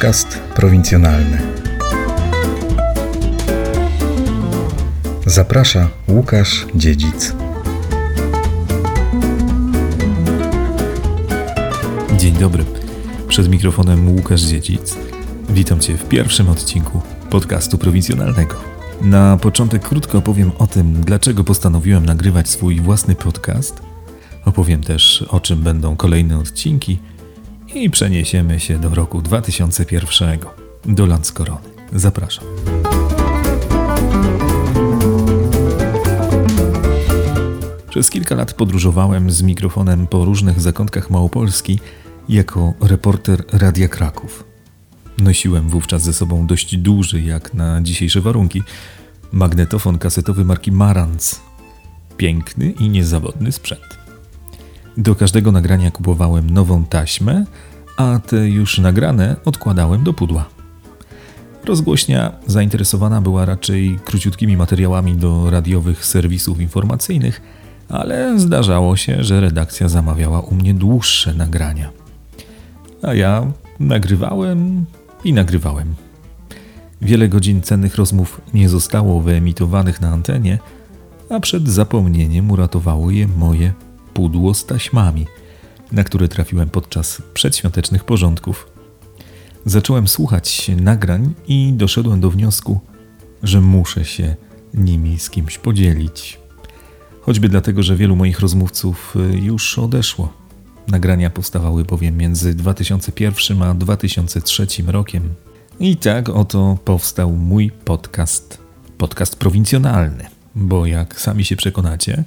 Podcast prowincjonalny. Zaprasza Łukasz Dziedzic. Dzień dobry. Przed mikrofonem Łukasz Dziedzic. Witam Cię w pierwszym odcinku podcastu prowincjonalnego. Na początek krótko opowiem o tym, dlaczego postanowiłem nagrywać swój własny podcast. Opowiem też, o czym będą kolejne odcinki i przeniesiemy się do roku 2001, do Landskorony. Zapraszam. Przez kilka lat podróżowałem z mikrofonem po różnych zakątkach Małopolski jako reporter Radia Kraków. Nosiłem wówczas ze sobą dość duży, jak na dzisiejsze warunki, magnetofon kasetowy marki Marantz. Piękny i niezawodny sprzęt. Do każdego nagrania kupowałem nową taśmę, a te już nagrane odkładałem do pudła. Rozgłośnia zainteresowana była raczej króciutkimi materiałami do radiowych serwisów informacyjnych, ale zdarzało się, że redakcja zamawiała u mnie dłuższe nagrania. A ja nagrywałem i nagrywałem. Wiele godzin cennych rozmów nie zostało wyemitowanych na antenie, a przed zapomnieniem uratowało je moje pudło z taśmami, na które trafiłem podczas przedświątecznych porządków. Zacząłem słuchać nagrań i doszedłem do wniosku, że muszę się nimi z kimś podzielić. Choćby dlatego, że wielu moich rozmówców y, już odeszło. Nagrania powstawały bowiem między 2001 a 2003 rokiem. I tak oto powstał mój podcast. Podcast prowincjonalny, bo jak sami się przekonacie,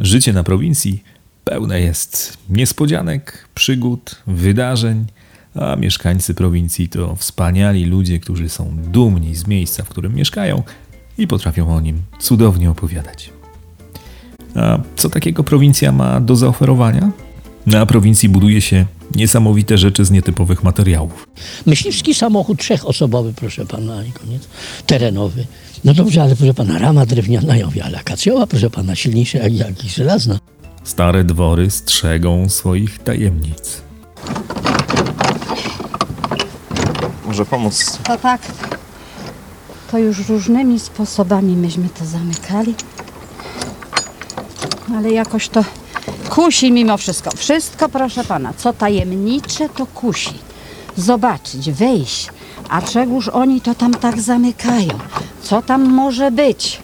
życie na prowincji pełne jest niespodzianek, przygód, wydarzeń, a mieszkańcy prowincji to wspaniali ludzie, którzy są dumni z miejsca, w którym mieszkają i potrafią o nim cudownie opowiadać. A co takiego prowincja ma do zaoferowania? Na prowincji buduje się niesamowite rzeczy z nietypowych materiałów. Myśliwski samochód trzech-osobowy, proszę pana, i koniec. Terenowy. No dobrze, ale proszę pana, rama drewniana, ja mówię, ale akacjowa, proszę pana, silniejsza jak, jak żelazna. Stare dwory strzegą swoich tajemnic. Może pomóc. To tak. To już różnymi sposobami myśmy to zamykali. Ale jakoś to kusi mimo wszystko. Wszystko, proszę pana, co tajemnicze, to kusi. Zobaczyć, wejść. A czegóż oni to tam tak zamykają? Co tam może być?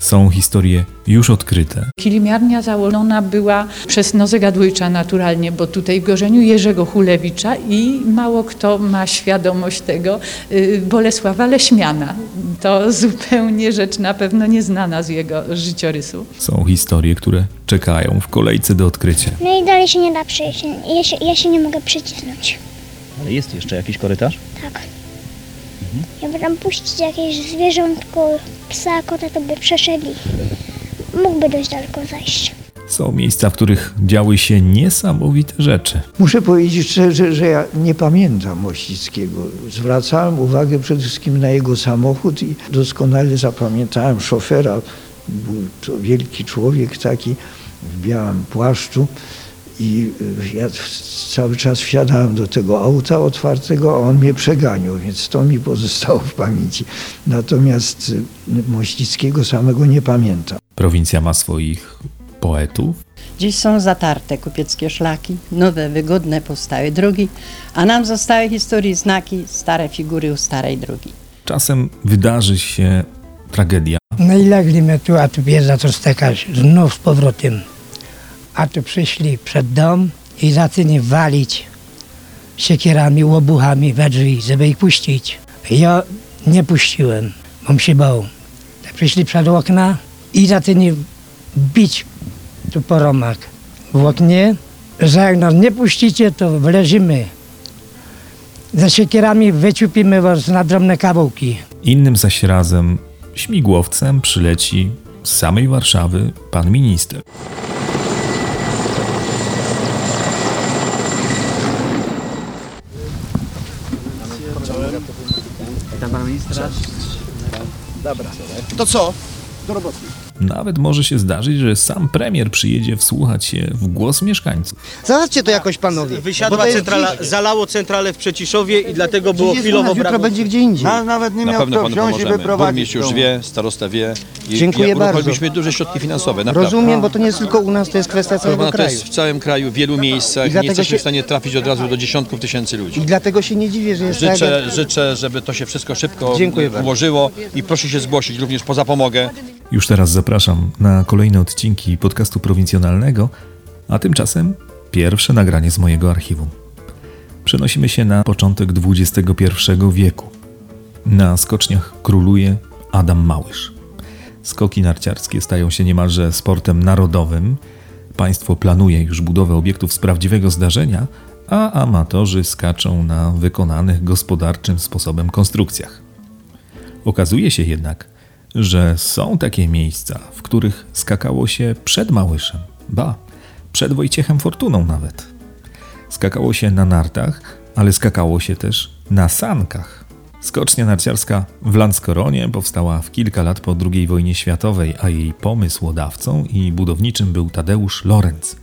Są historie już odkryte, Kilimiarnia założona była przez Nozę Gadłycza naturalnie, bo tutaj w Gorzeniu Jerzego Hulewicza i mało kto ma świadomość tego, y, Bolesława Leśmiana. To zupełnie rzecz na pewno nieznana z jego życiorysu. są historie, które czekają w kolejce do odkrycia. No i dalej się nie da przejść. Ja się, ja się nie mogę przycisnąć. Ale jest jeszcze jakiś korytarz? Tak. Jakby tam puścić jakieś zwierzątko, psa, kota, to by przeszedli. Mógłby dość daleko zajść. Są miejsca, w których działy się niesamowite rzeczy. Muszę powiedzieć szczerze, że ja nie pamiętam Mościckiego. Zwracałem uwagę przede wszystkim na jego samochód i doskonale zapamiętałem szofera. Był to wielki człowiek taki w białym płaszczu i y, ja cały czas wsiadałem do tego auta otwartego, a on mnie przeganiał, więc to mi pozostało w pamięci. Natomiast y, Mościckiego samego nie pamiętam. Prowincja ma swoich poetów, Dziś są zatarte kupieckie szlaki, nowe, wygodne powstały drogi, a nam zostały historii znaki, stare figury u starej drogi. czasem wydarzy się tragedia, No i legli mnie tu, a tu wiedza to stekać znów z powrotem. A tu przyszli przed dom i zaczęli walić siekierami, łobuchami we drzwi, żeby ich puścić. Ja nie puściłem, bom się bał. Tak Przyszli przed okna i zaczęli bić tu poromak w oknie, że jak nas nie puścicie, to wleżymy. Ze siekierami wyciupimy was na drobne kawałki. innym zaś razem śmigłowcem przyleci z samej Warszawy pan minister. Witam pana ministra. To co? Do roboty. Nawet może się zdarzyć, że sam premier przyjedzie wsłuchać się w głos mieszkańców. Załatwcie to jakoś panowie. bo Wysiadła to jest centrala, dziś. zalało centralę w Przeciszowie i dlatego było Dziś jest u chwilowo nas, jutro brawo. będzie gdzie indziej. nawet nie Na pewno panu pomożemy. Burmistrz już wie, starosta wie. I Dziękuję i bardzo. uruchomiliśmy duże środki finansowe, naprawdę. Rozumiem, bo to nie jest tylko u nas, to jest kwestia całego pana, to kraju. jest w całym kraju, w wielu miejscach. I Nie dlatego jesteśmy się- w stanie trafić od razu do dziesiątków tysięcy ludzi. I dlatego się nie dziwię, że jest tak, Życzę, jak- życzę, żeby to się wszystko szybko Dziękuję bardzo. ułożyło i proszę się zgłosić również po zapomogę. Już teraz zapraszam na kolejne odcinki podcastu prowincjonalnego, a tymczasem pierwsze nagranie z mojego archiwum. Przenosimy się na początek XXI wieku. Na skoczniach króluje Adam Małysz. Skoki narciarskie stają się niemalże sportem narodowym. Państwo planuje już budowę obiektów z prawdziwego zdarzenia, a amatorzy skaczą na wykonanych gospodarczym sposobem konstrukcjach. Okazuje się jednak, że są takie miejsca, w których skakało się przed Małyszem, ba, przed Wojciechem Fortuną nawet. Skakało się na nartach, ale skakało się też na sankach. Skocznia narciarska w Lanskoronie powstała w kilka lat po II wojnie światowej, a jej pomysłodawcą i budowniczym był Tadeusz Lorenz,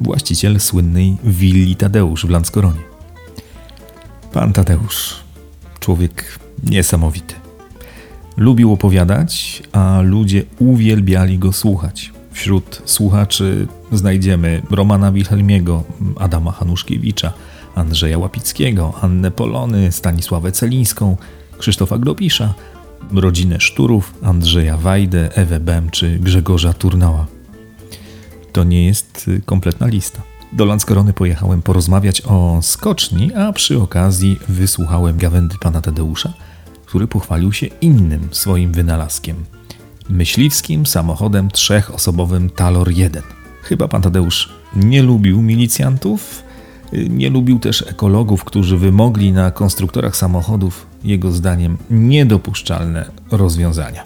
właściciel słynnej willi Tadeusz w Lanskoronie. Pan Tadeusz, człowiek niesamowity. Lubił opowiadać, a ludzie uwielbiali go słuchać. Wśród słuchaczy znajdziemy Romana Wilhelmiego, Adama Hanuszkiewicza, Andrzeja Łapickiego, Annę Polony, Stanisławę Celińską, Krzysztofa Glopisza, rodzinę Szturów, Andrzeja Wajdę, Ewę Bem czy Grzegorza Turnała. To nie jest y, kompletna lista. Do Landskorony pojechałem porozmawiać o skoczni, a przy okazji wysłuchałem gawędy pana Tadeusza, który pochwalił się innym swoim wynalazkiem myśliwskim samochodem trzech-osobowym Talor 1. Chyba pan Tadeusz nie lubił milicjantów, nie lubił też ekologów, którzy wymogli na konstruktorach samochodów, jego zdaniem, niedopuszczalne rozwiązania.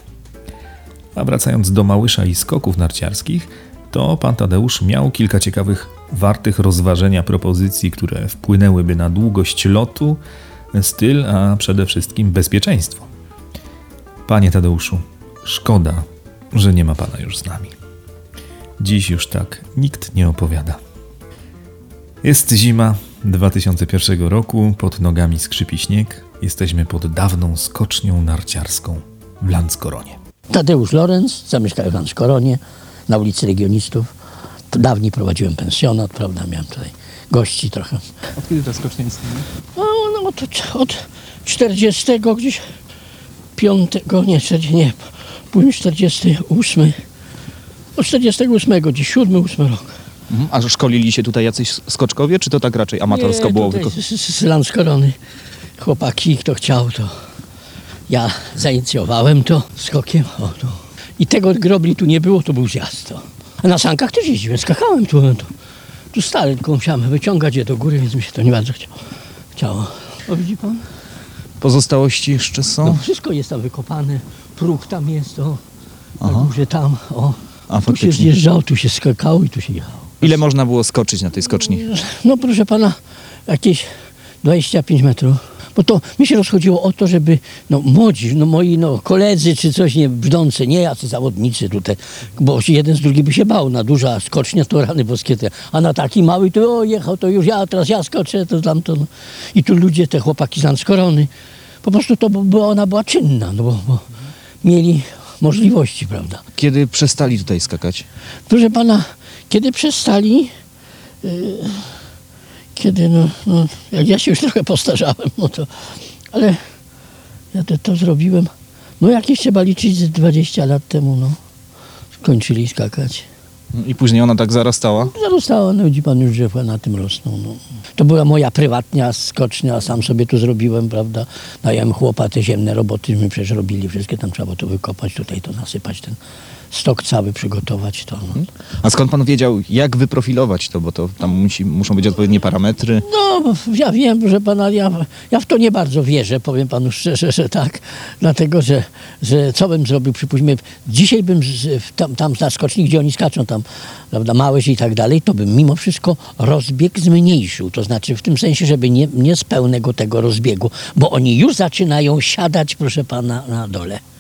A wracając do Małysza i skoków narciarskich, to pan Tadeusz miał kilka ciekawych, wartych rozważenia propozycji, które wpłynęłyby na długość lotu, styl, a przede wszystkim bezpieczeństwo. Panie Tadeuszu, szkoda, że nie ma pana już z nami. Dziś już tak nikt nie opowiada. Jest zima 2001 roku, pod nogami skrzypi śnieg, jesteśmy pod dawną skocznią narciarską w Landskoronie. Tadeusz Lorenz, zamieszkałem w Lanskoronie, na ulicy Legionistów. Dawniej prowadziłem pensjonat, prawda, miałem tutaj gości trochę. Od kiedy ta skocznia istnieje? No od, od 40 gdzieś, 5, nie, 40, nie, później 48, od 48 gdzieś, 7, 8 rok. Mhm. A szkolili się tutaj jacyś skoczkowie, czy to tak raczej amatorsko Nie, było tutaj wykonane? z, Lanskorony chłopaki, kto chciał, to ja zainicjowałem to skokiem. O, to. I tego grobli tu nie było, to był zjazd. To. A na sankach też jeździłem, skakałem tu. Tu, tu stale, tylko musiałem wyciągać je do góry, więc mi się to nie bardzo chciało. O, widzi pan? Pozostałości jeszcze są? No, wszystko jest tam wykopane, próg tam jest, o, na Aha. górze tam, o. A, tu się faktycznie. zjeżdżało, tu się skakało i tu się jechało. Ile można było skoczyć na tej skoczni? No proszę pana, jakieś 25 metrów. Bo to mi się rozchodziło o to, żeby no, młodzi, no moi no, koledzy czy coś nie brzdące, nie jacy zawodnicy tutaj, bo jeden z drugim by się bał. Na duża skocznia to rany boskie, te, a na taki mały to o, jechał, to już ja, teraz ja skoczę, to tamto. No. I tu ludzie, te chłopaki z Lanskorony, po prostu to bo ona była czynna, no bo, bo mieli możliwości, prawda. Kiedy przestali tutaj skakać? Proszę pana, kiedy przestali, yy, kiedy, no, no, jak ja się już trochę postarzałem, no to, ale ja to, to zrobiłem, no jakieś trzeba liczyć z 20 lat temu, no, skończyli skakać. I później ona tak zarastała? Zarostała, no widzi pan już drzewa na tym rosną, no. To była moja prywatna skocznia, sam sobie tu zrobiłem, prawda, dałem chłopa te ziemne roboty, my przecież robili wszystkie, tam trzeba było to wykopać, tutaj to nasypać, ten stok cały przygotować, to, no. A skąd pan wiedział, jak wyprofilować to? Bo to tam musi, muszą być odpowiednie parametry. No, ja wiem, proszę pana, ja, ja w to nie bardzo wierzę, powiem panu szczerze, że tak. Dlatego, że, że co bym zrobił, przypuśćmy, dzisiaj bym z, tam, tam na skoczni, gdzie oni skaczą, tam, prawda, małeś i tak dalej, to bym mimo wszystko rozbieg zmniejszył. To znaczy w tym sensie, żeby nie, nie z pełnego tego rozbiegu, bo oni już zaczynają siadać, proszę pana, na dole.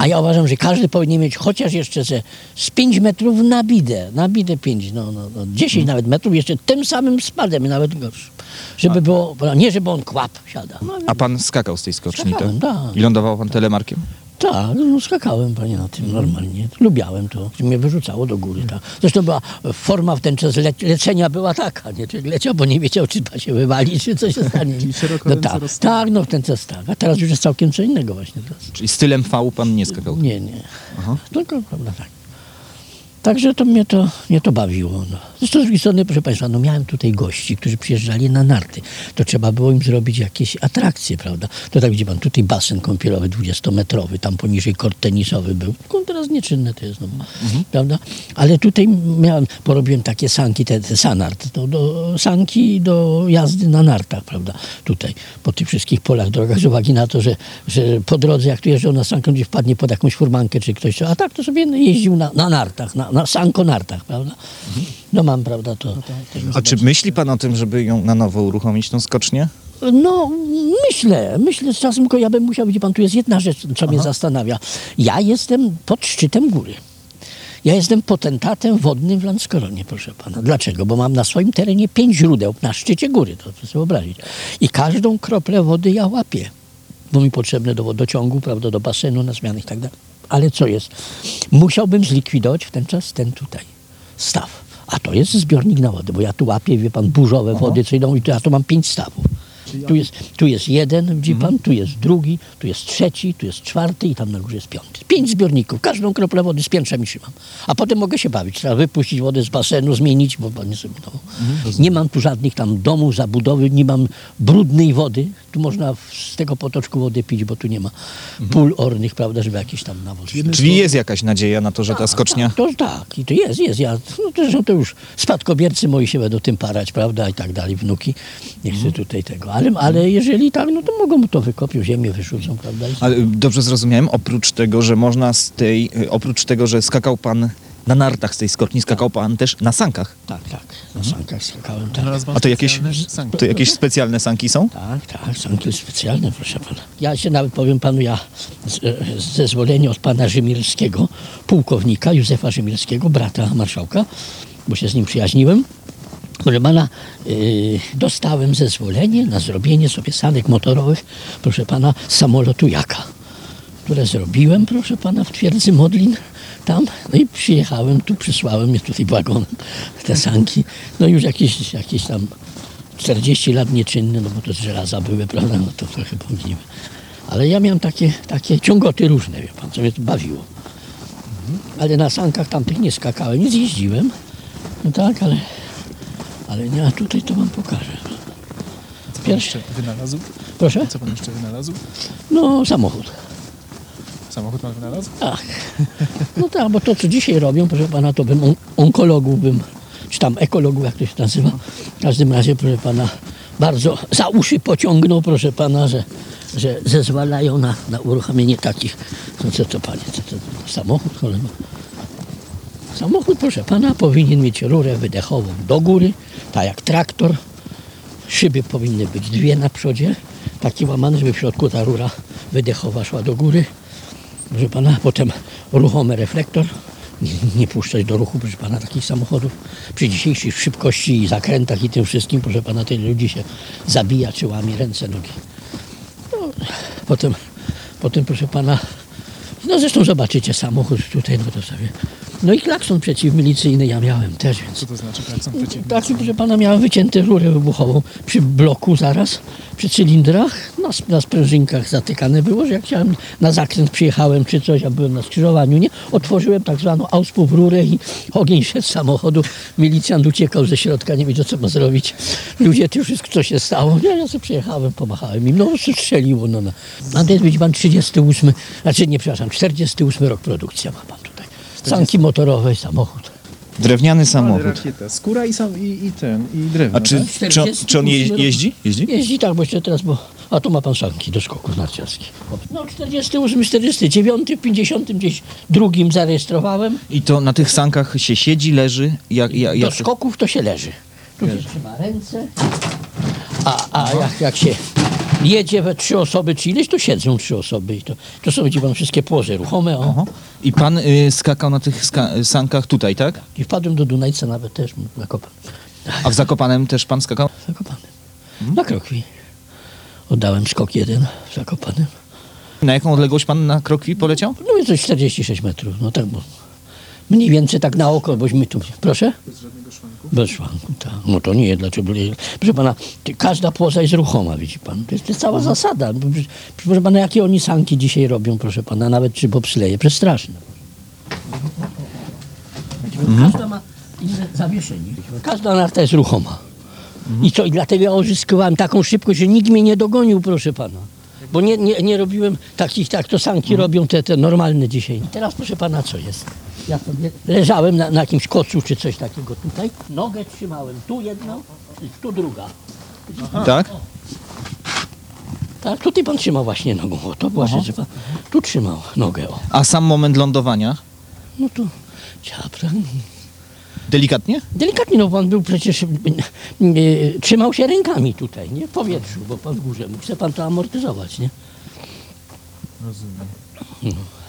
A ja uważam, że każdy powinien mieć chociaż jeszcze ze, z 5 metrów na bidę, na bidę 5, no, no, no 10 nawet metrów, jeszcze tym samym spadem, nawet gorszym. Żeby było, nie żeby on kłap siada. No, A pan skakał z tej skoczni, tak? Tak. I lądował pan telemarkiem? Tak, no, skakałem panie na tym normalnie. Lubiałem to. Mnie wyrzucało do góry. Tak. Zresztą była forma w ten czas le lecenia była taka, nie? Człowiek leciał, bo nie wiedział, czy ma się wywalić, czy coś się stanie. no, tak, tak, no w ten czas tak. A teraz już jest całkiem co innego właśnie teraz. Czyli stylem V pan nie skakał? Nie, nie. Tylko, prawda, tak. Także to mnie to, mnie to bawiło. No. Zresztą z drugiej strony, proszę Państwa, no miałem tutaj gości, którzy przyjeżdżali na narty. To trzeba było im zrobić jakieś atrakcje, prawda? To tak widzi Pan, tutaj basen kąpielowy 20-metrowy, tam poniżej kort tenisowy był. Teraz nieczynne to jest, no, prawda? Ale tutaj miałem, porobiłem takie sanki, te, te sanart, to do, sanki do jazdy na nartach, prawda? Tutaj, po tych wszystkich polach, drogach, z uwagi na to, że, że po drodze, jak tu jeżdżą na sankę, gdzieś wpadnie pod jakąś furmankę czy ktoś, a tak to sobie jeździł na, na nartach, na, na sankonartach, prawda? No mam, prawda, to... A czy myśli pan o tym, żeby ją na nowo uruchomić, tą skocznię? No, myślę, myślę z czasem, tylko ja bym musiał, widzi pan, tu jest jedna rzecz, co mnie zastanawia. Ja jestem pod szczytem góry. Ja jestem potentatem wodnym w Lanskoronie, proszę pana. Dlaczego? Bo mam na swoim terenie pięć źródeł na szczycie góry, to proszę sobie wyobrazić. I każdą kroplę wody ja łapię, bo mi potrzebne do wodociągu, prawda, do basenu na zmiany i tak dalej. Ale co jest? Musiałbym zlikwidować w ten czas ten tutaj staw. A to jest zbiornik na wodę, bo ja tu łapię, wie pan, burzowe wody, co idą i tu, ja tu mam pięć stawów. Tu jest, tu jest jeden, widzi pan, tu jest drugi, tu jest trzeci, tu jest czwarty i tam na górze jest piąty. Pięć zbiorników, każdą kroplę wody z piętrza mi trzymam. A potem mogę się bawić. Trzeba wypuścić wodę z basenu, zmienić, bo pan nie sobie no. Nie mam tu żadnych tam domów, zabudowy, nie mam brudnej wody. Tu można z tego potoczku wody pić, bo tu nie ma pól ornych, prawda, żeby jakieś tam nawóz. Czyli jest jakaś nadzieja na to, że ta skocznia... To tak, i to jest, jest. Ja, no to, zresztą to już spadkobiercy moi się będą tym parać, prawda, i tak dalej, wnuki. Nie chcę tutaj tego. Ale, ale jeżeli tak, no to mogą mu to wykopią, ziemię wyrzucą, prawda. Ale dobrze zrozumiałem, oprócz tego, że można z tej... y, Oprócz tego, że skakał pan na nartach z tej skoczni, skakał pan też na sankach. Tak, tak. Na sankach skakałem, tak. A to jakieś, to jakieś specjalne sanki są? Tak, tak, sanki specjalne, proszę pana. Ja się nawet powiem panu, ja z, e, z zezwolenia od pana Rzymirskiego, pułkownika Józefa Rzymirskiego, brata marszałka, bo się z nim przyjaźniłem, Proszę pana, yy, dostałem zezwolenie na zrobienie sobie sanek motorowych, proszę pana, samolotu Jaka, które zrobiłem, proszę pana, w twierdzy Modlin tam, no i przyjechałem, tu przysłałem je tutaj wagonem, te sanki, no już jakieś, jakieś tam 40 lat nieczynne, no bo to z żelaza były, prawda, no to trochę pomyliłem. Ale ja miałem takie, takie ciągoty różne, wie pan, co mnie to bawiło. Ale na sankach tamtych nie skakałem, nie zjeździłem, no tak, ale, ale nie, a tutaj to wam pokażę. Pierwszy, wynalazł? proszę? Co pan jeszcze wynalazł? No, samochód. Samochód pan wynalazł? Tak. No tak, bo to, co dzisiaj robią, proszę pana, to bym on, onkologów bym, czy tam ekologów, jak to się nazywa. W każdym razie, proszę pana, bardzo za uszy pociągnął, proszę pana, że, że zezwalają na, na uruchomienie takich. No co to panie, co to, samochód cholera. Samochód, proszę pana, powinien mieć rurę wydechową do góry, tak jak traktor. Szyby powinny być dwie na przodzie, takie łamane, żeby w środku ta rura wydechowa szła do góry. Proszę pana, potem ruchomy reflektor. Nie, nie puszczać do ruchu, proszę pana, takich samochodów. Przy dzisiejszej szybkości i zakrętach i tym wszystkim, proszę pana, tyle ludzi się zabija, czy łamie ręce, nogi. No, potem, potem, proszę pana, no zresztą zobaczycie samochód tutaj, no to sobie. No i klakson przeciwmilicyjny ja miałem też, więc Co to znaczy klakson przeciwny? Taki, proszę pana, miałem wycięte rurę wybuchową przy bloku zaraz, przy cylindrach, na, na sprężynkach zatykane było, że jak chciałem na zakręt przyjechałem czy coś, a byłem na skrzyżowaniu, nie? Otworzyłem tak zwaną auspuff rurę i ogień szedł z samochodu. Milicjant uciekał ze środka, nie wiedział co ma zrobić. Ludzie, ty wszystko co się stało. Nie, ja sobie przyjechałem, pomachałem im, no strzeliło, no. no. A to jest, widzi pan, 38, znaczy nie, przepraszam, 48 rok produkcja ma pan tutaj. Sanki motorowe, samochód. Drewniany Ale samochód. rakieta. Skóra i, sam, i, i ten, i drewno, A czy, tak? czy, on, czy on je, jeździ? Jeździ? Jeździ tak, bo jeszcze teraz, bo... A tu ma pan sanki do skoków narciarskich. No 48, 49, 50 gdzieś drugim zarejestrowałem. I to na tych sankach się siedzi, leży? Jak, jak, Do jak... skoków to się leży. Tu się trzyma ręce. A, a jak, jak się jedzie we trzy osoby czy ileś, to siedzą trzy osoby i to, to są widzi pan wszystkie płoże ruchome. O. I pan y, skakał na tych ska- sankach tutaj, tak? I wpadłem do Dunajca nawet też zakopam. A w Zakopanem też pan skakał? Zakopanem. Na krokwi. Oddałem skok jeden w Zakopanem. Na jaką odległość pan na krokwi poleciał? No jest to 46 metrów, no tak, bo mniej więcej tak na oko, bośmy tu, proszę? Bez żadnego szwanku? Bez szwanku, tak. No to nie, dlaczego? Proszę pana, każda płoza jest ruchoma, widzi pan. To jest, cała zasada. Proszę pana, jakie oni sanki dzisiaj robią, proszę pana, nawet czy popsleje, przestraszne. Każda ma inne zawieszenie. Każda narta jest ruchoma. I co, i dlatego ja uzyskiwałem taką szybkość, że nikt mnie nie dogonił, proszę pana. Bo nie, nie, nie robiłem takich, tak to sanki robią te, te normalne dzisiaj. I teraz proszę pana, co jest? Ja sobie leżałem na, na jakimś kocu czy coś takiego tutaj, nogę trzymałem, tu jedną, tu druga. Tak? Tak, tutaj pan trzymał właśnie nogą, o to była rzecz, że pan tu trzymał nogę, o. A sam moment lądowania? No to, ciapra. Delikatnie? Delikatnie, no pan był przecież, e, e, trzymał się rękami tutaj, nie, w powietrzu, bo pan w górze mógł, chce pan to amortyzować, nie? Rozumiem. No.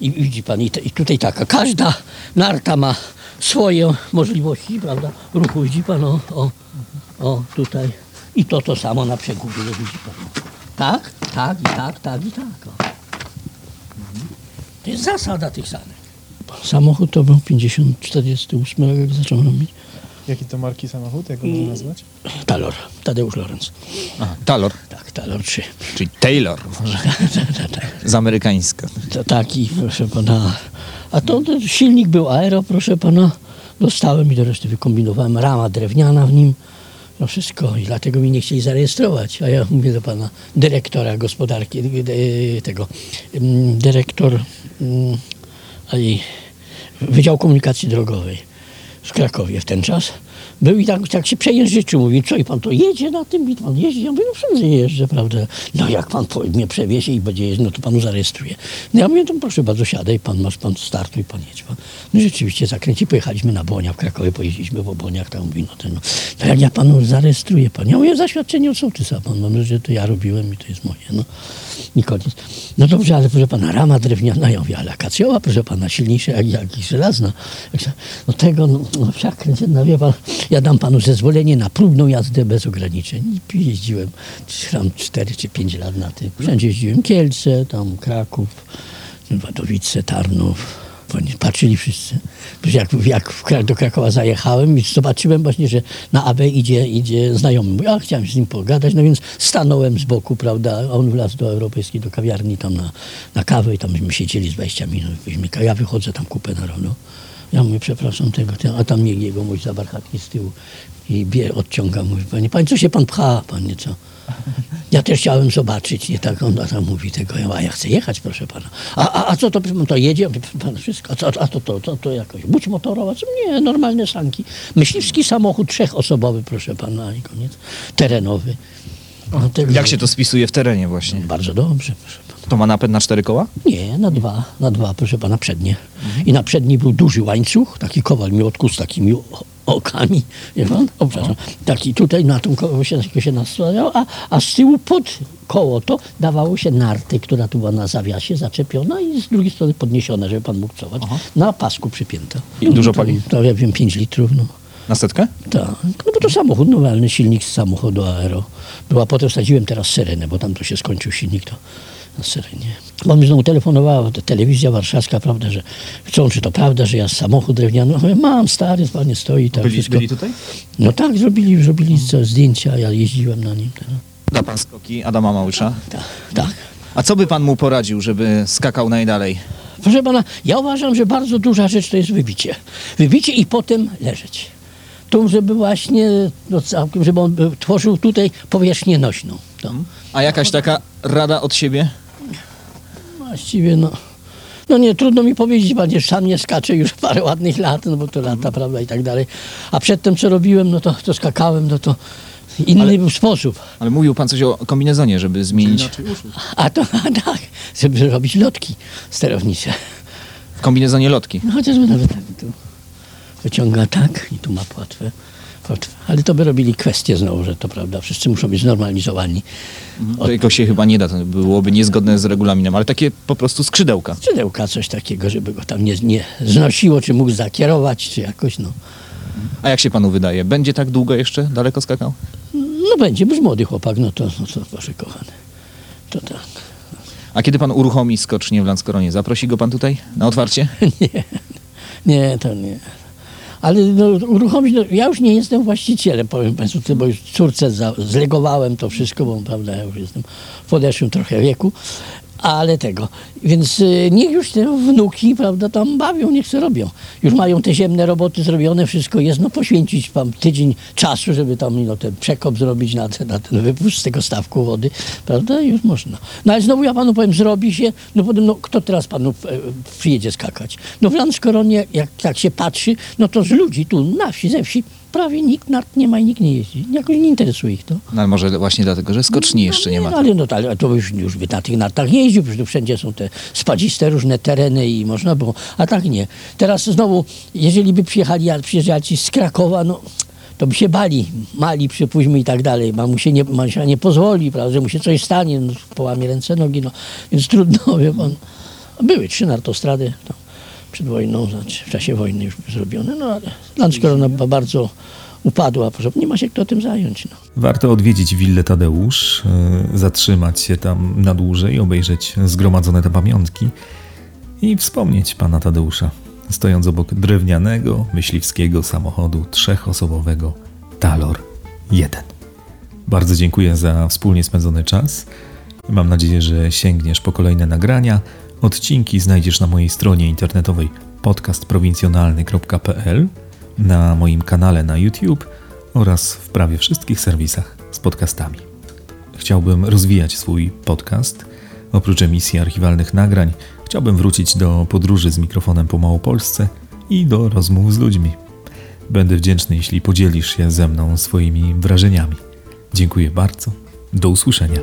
I widzi pan, i, te, i tutaj taka, każda narta ma swoje możliwości, prawda, ruchu, widzi pan, o, o, o, tutaj. I to to samo na przegubie, widzi pan. Tak, tak, i tak, tak, i tak. O. To jest zasada tych sanek. Samochód to był 50, 48 rok, jak zacząłem robić. Jaki to marki samochód? Jak go można nazwać? Talor, Tadeusz Lorenz. Aha, Talor. Tak, Talor 3. Czyli Taylor. Z amerykańska. To taki, proszę pana. A to, to silnik był aero, proszę pana. Dostałem i do reszty wykombinowałem. Rama drewniana w nim. No wszystko. I dlatego mi nie chcieli zarejestrować. A ja mówię do pana dyrektora gospodarki, e, tego, mm, dyrektor mm, aj, Wydział Komunikacji Drogowej w Krakowie w ten czas. Był i tak, tak się przejęzyczył, mówi, co i pan to jedzie na tym, pan jeździ? Ja mówię, no wszędzie jeżdżę, prawda. No jak pan mnie przewiezie i będzie jeździć, no to panu zarejestruję. No ja mówię, to proszę bardzo, siadaj, pan masz, pan startuj, pan jedź pan. No rzeczywiście zakręci, pojechaliśmy na Bonia w Krakowie, pojeździliśmy po Boniach, tam mówi, no to no, no jak ja panu zarejestruję pan. Ja mówię, zaświadczenie od sołtysa pan, no, no że to ja robiłem i to jest moje, no. I koniec. No dobrze, ale proszę pana, rama drewniana, ja mówię, ale akacjowa, proszę pana, silniejsza jak, jak żelazna. No tego, no, no przekręcę, no wie pan, ja dam panu zezwolenie na próbną jazdę bez ograniczeń. I jeździłem tam 4 czy 5 lat na tym. Wszędzie jeździłem, Kielce, tam Kraków, Wadowice, Tarnów. Patrzyli wszyscy. Jak, jak w do Krakowa zajechałem i zobaczyłem właśnie, że na AB idzie, idzie znajomy. Mój, a chciałem z nim pogadać, no więc stanąłem z boku, prawda, on wlazł do europejskiej, do kawiarni tam na, na kawę i tam myśmy siedzieli z 20 minut. Ja wychodzę tam kupę na rano. Ja mówię, przepraszam tego, ten, a tam mnie jego mój zabarchatki z tyłu i bie, odciąga, mówi, panie, panie, co się pan pcha, panie, co? Ja też chciałem zobaczyć, nie tak on tam mówi tego, ja, a ja chcę jechać, proszę pana. A, a, a co to, to jedzie? Pana, wszystko. A, co, a to, to, to, to jakoś, budź motorowa? Co? Nie, normalne sanki. Myśliwski samochód trzech-osobowy, proszę pana, i koniec. Terenowy. No, tego- Jak się to spisuje w terenie właśnie? Bardzo dobrze, proszę. To ma napęd na cztery koła? Nie, na dwa, na dwa, proszę pana, przednie. I na przedni był duży łańcuch, taki kowal miotku z takimi okami, wie pan? O, przepraszam. Taki tutaj na tym koło się, się nastawiał, a, a z tyłu pod koło to dawało się narty, która tu była na zawiasie zaczepiona i z drugiej strony podniesiona, żeby pan mógł cofać, na pasku przypięta. I dużo to, pali? To ja wiem, 5 litrów, no. Na setkę? Tak, no bo to samochód normalny, silnik z samochodu aero. Była, potem wsadziłem teraz syrenę, bo tam to się skończył silnik, to na syrenie. Bo mi znowu telefonowała te- telewizja warszawska, prawda, że chcą, czy to prawda, że ja samochód drewniany, no, mam, stary, panie stoi, tak Byli, wszystko. byli tutaj? No tak, zrobili, zrobili z- zdjęcia, ja jeździłem na nim. Tak, Da pan skoki Adama Małysza? tak. tak. A co by pan mu poradził, żeby skakał najdalej? Proszę pana, ja uważam, że bardzo duża rzecz to jest wybicie. Wybicie i potem leżeć. To, żeby właśnie, no, całkiem, żeby on tworzył tutaj powierzchnię nośną. To. A jakaś taka rada od siebie? Właściwie no. No nie, trudno mi powiedzieć, panie, sam nie skaczę już parę ładnych lat, no bo to lata, prawda, i tak dalej. A przedtem, co robiłem, no to, to skakałem, no to inny był sposób. Ale mówił pan coś o kombinezonie, żeby zmienić. A to, a tak, żeby robić lotki sterownicze. W kombinezonie lotki. No chociażby nawet tak tu wyciąga tak i tu ma płatwę. Ale to by robili kwestię znowu, że to prawda, wszyscy muszą być znormalizowani. To jakoś się chyba nie da, to byłoby niezgodne z regulaminem, ale takie po prostu skrzydełka. Skrzydełka, coś takiego, żeby go tam nie, nie znosiło, czy mógł zakierować, czy jakoś, no. A jak się panu wydaje, będzie tak długo jeszcze daleko skakał? No będzie, bo już młody chłopak, no to, no to proszę kochany. To tak. A kiedy pan uruchomi skocznie w Lanskoronie, zaprosi go pan tutaj na otwarcie? nie, nie, to nie. Ale no, uruchomić, no, ja już nie jestem właścicielem, powiem Państwu, bo już córce za, zlegowałem to wszystko, bo prawda, ja już jestem w podeszłym trochę wieku, ale tego. Więc y, niech już te wnuki, prawda, tam bawią, niech se robią. Już mają te ziemne roboty zrobione, wszystko jest, no poświęcić tam tydzień czasu, żeby tam no, ten przekop zrobić na, ten- na ten wypust z tego stawku wody, prawda, już można. No ale znowu ja panu powiem, zrobi się, no potem, no kto teraz panu e, przyjedzie skakać? No w Lanskoronie, jak tak się patrzy, no to z ludzi tu na wsi, ze wsi, prawie nikt nart nie ma i nikt nie jeździ. Jakoś nie interesuje ich to. No ale może właśnie dlatego, że skoczni jeszcze nie ma. No, ale, no, ale to już, już by na tych nartach jeździł, przecież tu wszędzie są te spadziste różne tereny i można było, a tak nie. Teraz znowu, jeżeli by przyjechali, a przyjeżdżali ci z Krakowa, no to by się bali, mali przypuśćmy i tak dalej, ma mu się nie, ma się nie pozwoli, prawda, że mu się coś stanie, no, połamie ręce, nogi, no, więc trudno, wie pan. Były trzy nartostrady to przed wojną, znaczy w czasie wojny już zrobione, no ale Landskrona bardzo upadła, proszę, nie ma się kto tym zająć, no. Warto odwiedzić willę Tadeusz, y, zatrzymać się tam na dłużej, obejrzeć zgromadzone te pamiątki i wspomnieć pana Tadeusza, stojąc obok drewnianego, myśliwskiego samochodu trzech-osobowego Talor 1. Bardzo dziękuję za wspólnie spędzony czas. Mam nadzieję, że sięgniesz po kolejne nagrania. Odcinki znajdziesz na mojej stronie internetowej podcastprowincjonalny.pl, na moim kanale na YouTube oraz w prawie wszystkich serwisach z podcastami. Chciałbym rozwijać swój podcast. Oprócz emisji archiwalnych nagrań, chciałbym wrócić do podróży z mikrofonem po Małopolsce i do rozmów z ludźmi. Będę wdzięczny, jeśli podzielisz się ze mną swoimi wrażeniami. Dziękuję bardzo. Do usłyszenia.